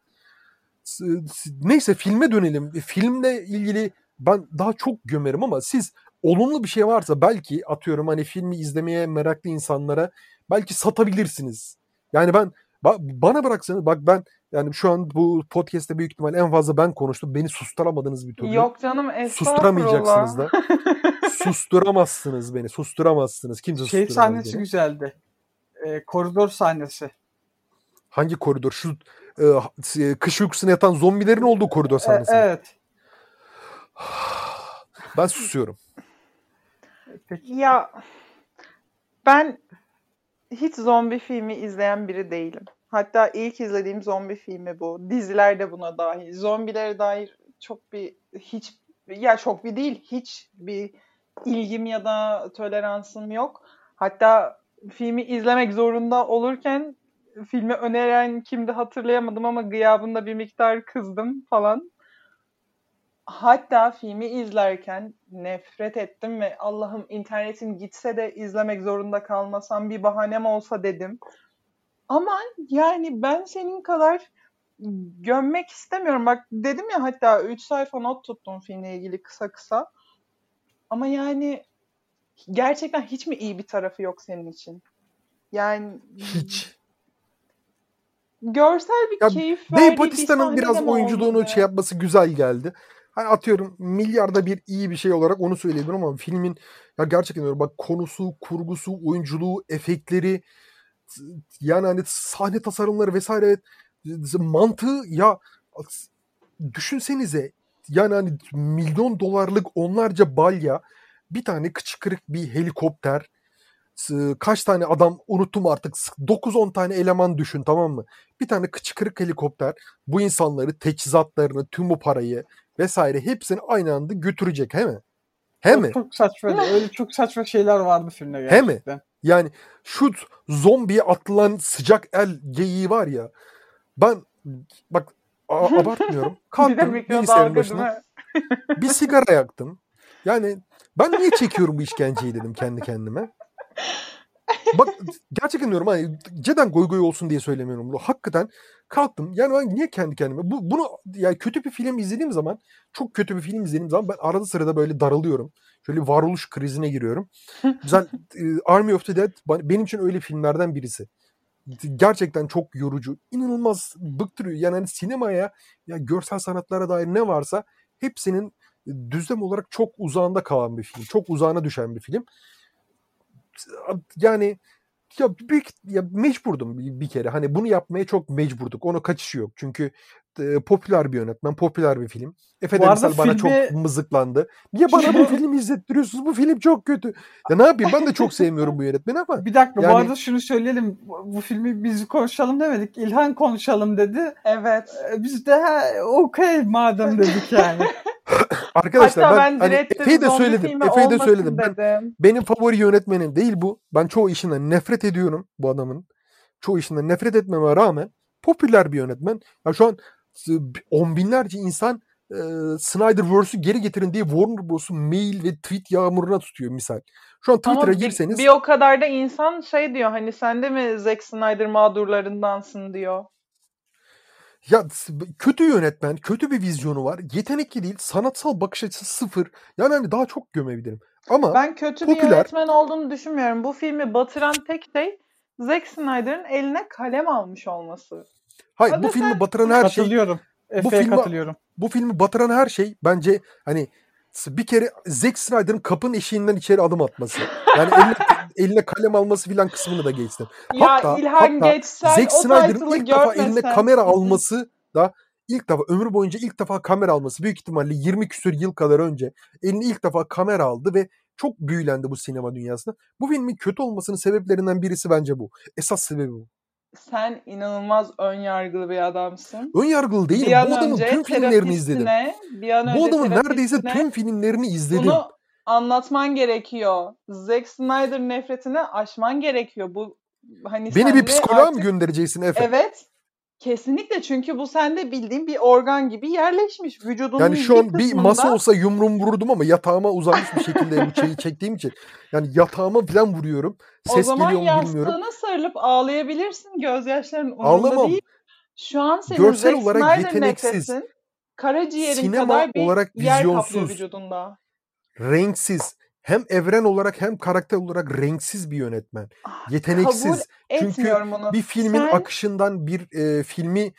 Neyse filme dönelim. Filmle ilgili ben daha çok gömerim ama siz olumlu bir şey varsa belki atıyorum hani filmi izlemeye meraklı insanlara belki satabilirsiniz. Yani ben bana bıraksanız bak ben yani şu an bu podcast'te büyük ihtimal en fazla ben konuştum. Beni susturamadınız bir türlü.
Yok canım
Susturamayacaksınız da. (laughs) Susturamazsınız beni. Susturamazsınız. Kimse
şey sahnesi beni. güzeldi. Ee, koridor sahnesi.
Hangi koridor? Şu e, kış uykusuna yatan zombilerin olduğu koridor e, sahnesi.
E, evet. (sighs)
Ben susuyorum.
Peki. Ya ben hiç zombi filmi izleyen biri değilim. Hatta ilk izlediğim zombi filmi bu. Diziler de buna dahil. Zombilere dair çok bir hiç ya çok bir değil hiç bir ilgim ya da toleransım yok. Hatta filmi izlemek zorunda olurken filmi öneren kimdi hatırlayamadım ama gıyabında bir miktar kızdım falan. Hatta filmi izlerken nefret ettim ve Allah'ım internetim gitse de izlemek zorunda kalmasam bir bahanem olsa dedim. Ama yani ben senin kadar gömmek istemiyorum. Bak dedim ya hatta 3 sayfa not tuttum filmle ilgili kısa kısa. Ama yani gerçekten hiç mi iyi bir tarafı yok senin için? Yani
hiç.
Görsel bir ya, keyif verdiği
Dave Bautista'nın biraz oyunculuğunu şey yapması güzel geldi. Hani atıyorum milyarda bir iyi bir şey olarak onu söyleyebilirim ama filmin ya gerçekten öyle bak konusu, kurgusu, oyunculuğu, efektleri yani hani sahne tasarımları vesaire mantığı ya düşünsenize yani hani milyon dolarlık onlarca balya bir tane kıçı kırık bir helikopter kaç tane adam unuttum artık 9-10 tane eleman düşün tamam mı? Bir tane kıçı kırık helikopter bu insanları teçhizatlarını tüm bu parayı vesaire hepsini aynı anda götürecek he mi? He mi?
Çok saçma. öyle çok saçma şeyler vardı filmde gerçekten.
He mi? Yani şu zombiye atılan sıcak el geyiği var ya. Ben bak (laughs) abartmıyorum. Kalktım bilgisayarın başına. (laughs) bir sigara yaktım. Yani ben niye çekiyorum bu işkenceyi dedim kendi kendime. Bak gerçekten diyorum hani cidden goy goy olsun diye söylemiyorum bunu. Hakikaten kalktım. Yani ben niye kendi kendime bu, bunu yani kötü bir film izlediğim zaman çok kötü bir film izlediğim zaman ben arada sırada böyle daralıyorum. Şöyle varoluş krizine giriyorum. Güzel (laughs) Army of the Dead benim için öyle filmlerden birisi. Gerçekten çok yorucu. inanılmaz bıktırıyor. Yani hani sinemaya ya görsel sanatlara dair ne varsa hepsinin düzlem olarak çok uzağında kalan bir film. Çok uzağına düşen bir film. Yani ya büyük ya mecburdum bir, kere. Hani bunu yapmaya çok mecburduk. Ona kaçışı yok. Çünkü e, popüler bir yönetmen, popüler bir film. Efe Demisel bana filmi... çok mızıklandı. Niye bana bu filmi izlettiriyorsunuz? Bu film çok kötü. Ya ne yapayım? Ben de çok sevmiyorum bu yönetmeni ama.
Bir dakika yani... bu arada şunu söyleyelim. Bu filmi biz konuşalım demedik. İlhan konuşalım dedi.
Evet.
Biz de okey madem (laughs) dedik yani. (laughs)
Arkadaşlar Hatta ben, ben hani Efe'yi de söyledim. Efe'yi de söyledim. Ben, benim favori yönetmenim değil bu. Ben çoğu işinden nefret ediyorum bu adamın. Çoğu işinden nefret etmeme rağmen popüler bir yönetmen. Ya şu an on binlerce insan e, Snyderverse'ü geri getirin diye Warner Bros'u mail ve tweet yağmuruna tutuyor misal. Şu an Twitter'a girseniz...
Bir, bir o kadar da insan şey diyor hani sen de mi Zack Snyder mağdurlarındansın diyor.
Ya kötü yönetmen, kötü bir vizyonu var. Yetenekli değil, sanatsal bakış açısı sıfır. Yani hani daha çok gömebilirim. Ama
ben kötü popüler... bir yönetmen olduğunu düşünmüyorum. Bu filmi batıran tek şey Zack Snyder'ın eline kalem almış olması.
Hayır Hadi bu filmi batıran her
şey katılıyorum.
Bu filmi katılıyorum. Bu filmi batıran her şey bence hani bir kere Zack Snyder'ın kapının eşiğinden içeri adım atması. Yani eline, (laughs) eline kalem alması filan kısmını da geçtim.
Ya hatta, İlhan hatta geçsen Zack Snyder'ın
ilk defa eline kamera alması da ilk defa ömrü boyunca ilk defa kamera alması büyük ihtimalle 20 küsur yıl kadar önce eline ilk defa kamera aldı ve çok büyülendi bu sinema dünyasında. Bu filmin kötü olmasının sebeplerinden birisi bence bu. Esas sebebi bu
sen inanılmaz ön yargılı bir adamsın.
Ön yargılı değilim. Bir bu adamın tüm filmlerini izledim. Bir an bu adamın neredeyse tüm filmlerini izledim. Bunu
anlatman gerekiyor. Zack Snyder nefretini aşman gerekiyor. Bu hani
Beni bir psikoloğa artık... mı göndereceksin Efe?
Evet. Kesinlikle çünkü bu sende bildiğin bir organ gibi yerleşmiş vücudunun
Yani şu an bir
kısmında...
masa olsa yumruğum vururdum ama yatağıma uzanmış bir şekilde şeyi çektiğim için. Yani yatağıma falan vuruyorum. Ses
o zaman
geliyor mu bilmiyorum.
yastığına sarılıp ağlayabilirsin. Gözyaşların umurunda
Ağlamam.
değil. Şu an senin
Görsel
Zack
olarak
Snyder
yeteneksiz.
nefesin karaciğerin
Sinema
kadar bir
olarak
yer kaplıyor
vizyonsuz.
vücudunda.
Renksiz. Hem evren olarak hem karakter olarak renksiz bir yönetmen.
Ah,
Yeteneksiz. Çünkü
bunu.
bir filmin
Sen-
akışından bir e, filmi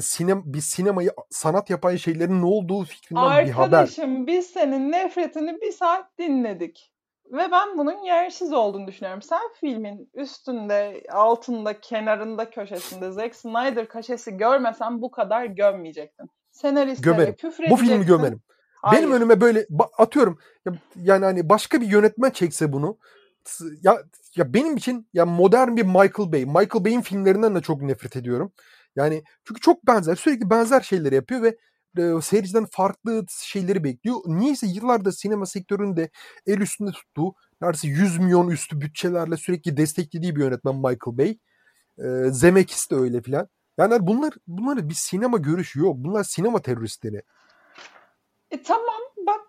sinem bir sinemayı sanat yapan şeylerin ne olduğu fikrinden bir haber.
Arkadaşım biz senin nefretini bir saat dinledik. Ve ben bunun yersiz olduğunu düşünüyorum. Sen filmin üstünde, altında, kenarında, köşesinde Zack Snyder kaşesi görmesen bu kadar gömmeyecektin. Senaristlere
Gömerim.
küfür
Bu filmi gömerim.
Hayır.
Benim önüme böyle atıyorum ya- yani hani başka bir yönetmen çekse bunu ya ya benim için ya modern bir Michael Bay. Michael Bay'in filmlerinden de çok nefret ediyorum. Yani çünkü çok benzer, sürekli benzer şeyleri yapıyor ve e, seyirciden farklı şeyleri bekliyor. Niyeyse yıllardır sinema sektöründe el üstünde tuttuğu neredeyse 100 milyon üstü bütçelerle sürekli desteklediği bir yönetmen Michael Bay. E, Zemeckis de öyle filan. Yani bunlar bunları bir sinema görüşü yok. Bunlar sinema teröristleri.
E tamam bak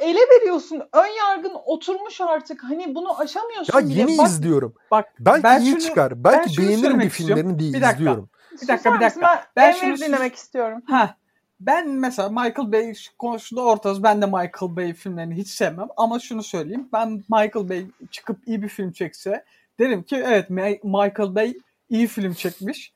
ele veriyorsun. Ön yargın oturmuş artık. Hani bunu aşamıyorsun
Ya
bile.
yeni
Bak,
izliyorum.
Bak
Belki
ben
iyi
şunu-
çıkar.
ben
Belki
şunu
beğenirim bir filmlerini diye
Bir dakika.
izliyorum.
Bir dakika, bir dakika.
Ben,
Ben şunu-
dinlemek istiyorum.
Ha. Ben mesela Michael Bay konusunda ortaz. Ben de Michael Bay filmlerini hiç sevmem. Ama şunu söyleyeyim. Ben Michael Bay çıkıp iyi bir film çekse derim ki evet Michael Bay iyi film çekmiş.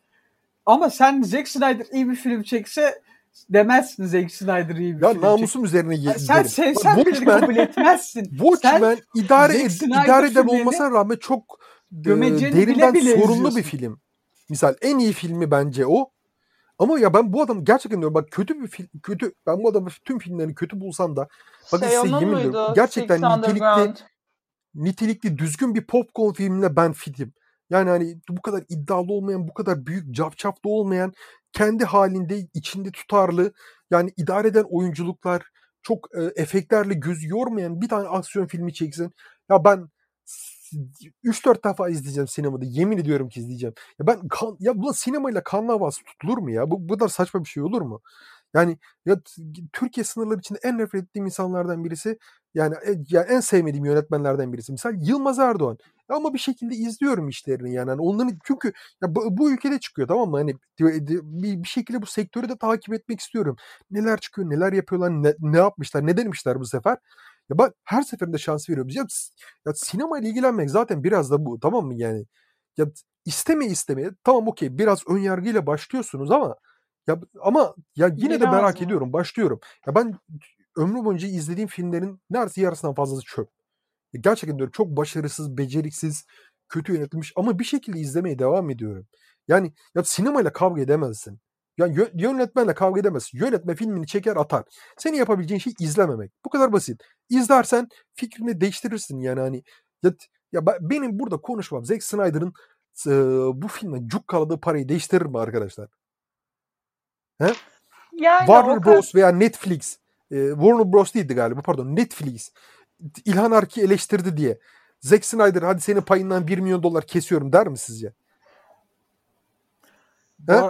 Ama sen Zack Snyder iyi bir film çekse demezsin Zack Snyder iyi bir
Ya
film
namusum üzerine ye-.
Sen sevsen
Watchmen,
kabul etmezsin.
Watchmen idare,
Zack
ed- idare eden olmasına rağmen çok e,
gömeceğini
derinden
bile bile
sorunlu
izliyorsun.
bir film. Misal en iyi filmi bence o. Ama ya ben bu adam gerçekten diyorum bak kötü bir film kötü ben bu adamın tüm filmlerini kötü bulsam da bakın
şey
size yemin ediyorum gerçekten
Six
nitelikli nitelikli düzgün bir popcorn filmine ben fitim. Yani hani bu kadar iddialı olmayan, bu kadar büyük cafcaflı olmayan, kendi halinde içinde tutarlı, yani idare eden oyunculuklar, çok e, efektlerle göz yormayan bir tane aksiyon filmi çeksin. Ya ben 3-4 defa izleyeceğim sinemada. Yemin ediyorum ki izleyeceğim. Ya ben kan, ya bu sinemayla kanlı havası tutulur mu ya? Bu, bu kadar saçma bir şey olur mu? Yani ya Türkiye sınırları içinde en nefret ettiğim insanlardan birisi yani, e, yani en sevmediğim yönetmenlerden birisi. Misal Yılmaz Erdoğan. Ama bir şekilde izliyorum işlerini yani. Hani onların çünkü ya bu, bu ülkede çıkıyor tamam mı? Hani bir, bir şekilde bu sektörü de takip etmek istiyorum. Neler çıkıyor, neler yapıyorlar, ne, ne yapmışlar, ne denemişler bu sefer. Ya ben her seferinde şans veriyorum. Ya, ya sinema ile ilgilenmek zaten biraz da bu tamam mı yani? Ya istemeye istemeye tamam okey biraz ön yargıyla başlıyorsunuz ama ya ama ya yine de
Biraz
merak
mı?
ediyorum. Başlıyorum. Ya ben ömrüm boyunca izlediğim filmlerin neredeyse yarısından fazlası çöp. Ya gerçekten diyorum çok başarısız, beceriksiz, kötü yönetilmiş ama bir şekilde izlemeye devam ediyorum. Yani ya sinemayla kavga edemezsin. Yani yö- yönetmenle kavga edemezsin. Yönetme filmini çeker atar. Senin yapabileceğin şey izlememek. Bu kadar basit. İzlersen fikrini değiştirirsin yani hani ya, ya ben- benim burada konuşmam Zack Snyder'ın e, bu filme cukkaladığı parayı değiştirir mi arkadaşlar?
Yani
Warner
o kadar-
Bros veya Netflix e, Warner Bros değildi galiba pardon Netflix İlhan Ark'i eleştirdi diye Zack Snyder hadi senin payından 1 milyon dolar kesiyorum der mi sizce?
Bu,
He?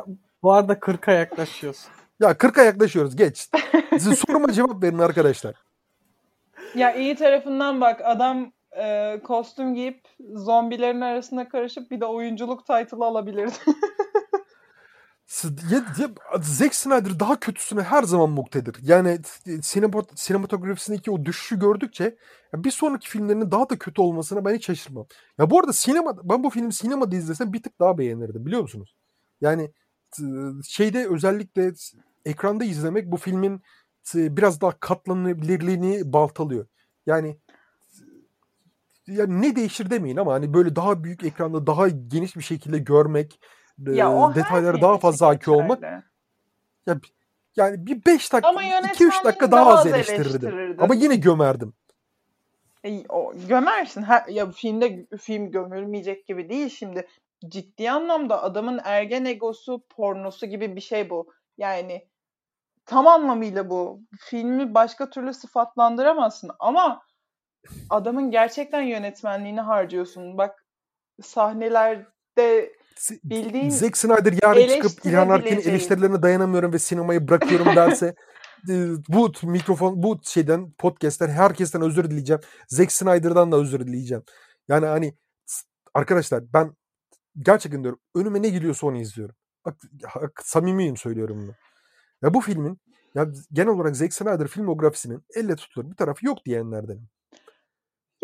bu arada 40'a yaklaşıyoruz.
Ya 40'a yaklaşıyoruz geç. Siz (laughs) soruma cevap verin arkadaşlar.
Ya iyi tarafından bak adam e, kostüm giyip zombilerin arasına karışıp bir de oyunculuk title'ı alabilirdi. (laughs)
Zack Snyder daha kötüsüne her zaman muktedir. Yani sinema, sinematografisindeki o düşüşü gördükçe bir sonraki filmlerinin daha da kötü olmasına ben hiç şaşırmam. Ya bu arada sinema ben bu filmi sinemada izlesem bir tık daha beğenirdim biliyor musunuz? Yani şeyde özellikle ekranda izlemek bu filmin biraz daha katlanabilirliğini baltalıyor. Yani yani ne değişir demeyin ama hani böyle daha büyük ekranda daha geniş bir şekilde görmek,
ya o
e,
her
detaylara daha fazla hakim olmak ya yani bir 5 dakika,
Ama
2-3 dakika daha
daha az
eleştirirdim.
eleştirirdin.
Ama yine gömerdim.
E, o, gömersin. Ha, ya filmde film gömülmeyecek gibi değil şimdi. Ciddi anlamda adamın ergen egosu pornosu gibi bir şey bu. Yani tam anlamıyla bu. Filmi başka türlü sıfatlandıramazsın ama adamın gerçekten yönetmenliğini harcıyorsun. Bak sahnelerde bildiğin
Zack Snyder yarın çıkıp İlhan Arkin'in eleştirilerine dayanamıyorum ve sinemayı bırakıyorum derse (laughs) bu mikrofon bu şeyden podcast'ten herkesten özür dileyeceğim. Zack Snyder'dan da özür dileyeceğim. Yani hani arkadaşlar ben gerçekten diyorum önüme ne geliyorsa onu izliyorum. Bak, samimiyim söylüyorum bunu. Ya bu filmin ya genel olarak Zack Snyder filmografisinin elle tutulur bir tarafı yok diyenlerdenim.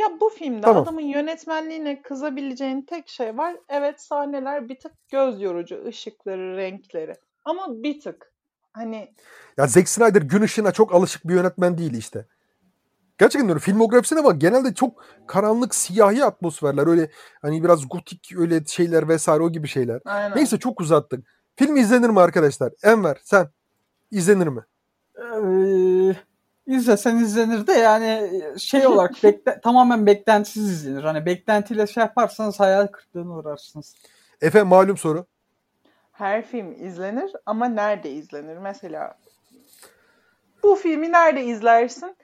Ya bu filmde tamam. adamın yönetmenliğine kızabileceğin tek şey var. Evet sahneler bir tık göz yorucu, ışıkları, renkleri. Ama bir tık. Hani
ya Zack Snyder gün ışığına çok alışık bir yönetmen değil işte. Gerçekten diyorum filmografisine bak genelde çok karanlık siyahi atmosferler öyle hani biraz gotik öyle şeyler vesaire o gibi şeyler. Aynen. Neyse çok uzattık. Film izlenir mi arkadaşlar? Enver sen izlenir mi?
Ee, izlesen izlenir de yani şey olarak (laughs) bekle, tamamen beklentisiz izlenir. Hani beklentiyle şey yaparsanız hayal kırıklığına uğrarsınız.
Efe malum soru.
Her film izlenir ama nerede izlenir? Mesela bu filmi nerede izlersin?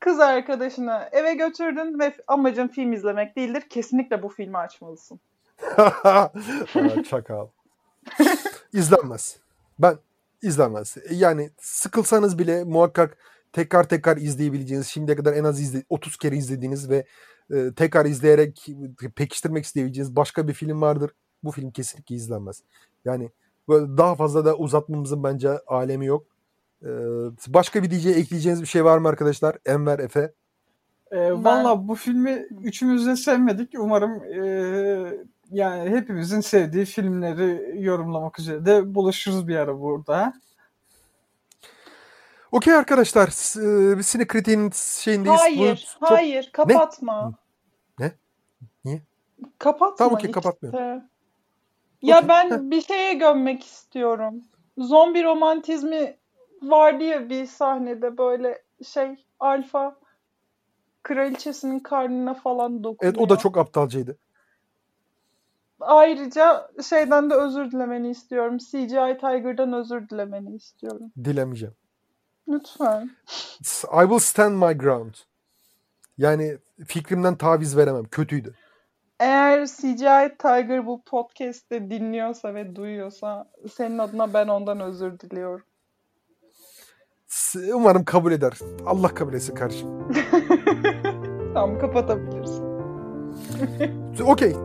Kız arkadaşını eve götürdün ve amacın film izlemek değildir. Kesinlikle bu filmi açmalısın. (laughs)
Çakal. (laughs) İzlenmez. Ben izlenmez. Yani sıkılsanız bile muhakkak tekrar tekrar izleyebileceğiniz, şimdiye kadar en az izle, 30 kere izlediğiniz ve e, tekrar izleyerek pekiştirmek isteyebileceğiniz başka bir film vardır. Bu film kesinlikle izlenmez. Yani böyle daha fazla da uzatmamızın bence alemi yok. Ee, başka bir diyeceği ekleyeceğiniz bir şey var mı arkadaşlar? Enver, Efe?
E, Valla bu filmi üçümüz de sevmedik. Umarım e, yani hepimizin sevdiği filmleri yorumlamak üzere de buluşuruz bir ara burada.
Okey arkadaşlar. E, Sine kritiğin şeyindeyiz.
Hayır. Bu, çok... Hayır. Kapatma.
Ne? Niye?
Kapatma.
Tamam okey kapatmıyorum.
Ya okay. ben bir şeye gömmek istiyorum. Zombi romantizmi vardı ya bir sahnede böyle şey alfa kraliçesinin karnına falan dokunuyor.
Evet o da çok aptalcaydı.
Ayrıca şeyden de özür dilemeni istiyorum. CGI Tiger'dan özür dilemeni istiyorum.
Dilemeyeceğim.
Lütfen.
I will stand my ground. Yani fikrimden taviz veremem. Kötüydü.
Eğer CGI Tiger bu podcast'te dinliyorsa ve duyuyorsa senin adına ben ondan özür diliyorum.
Umarım kabul eder. Allah kabul etsin kardeşim. (laughs)
tamam kapatabilirsin.
Okey.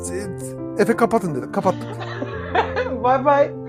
Efe kapatın dedi. Kapattık. (laughs)
bye bye.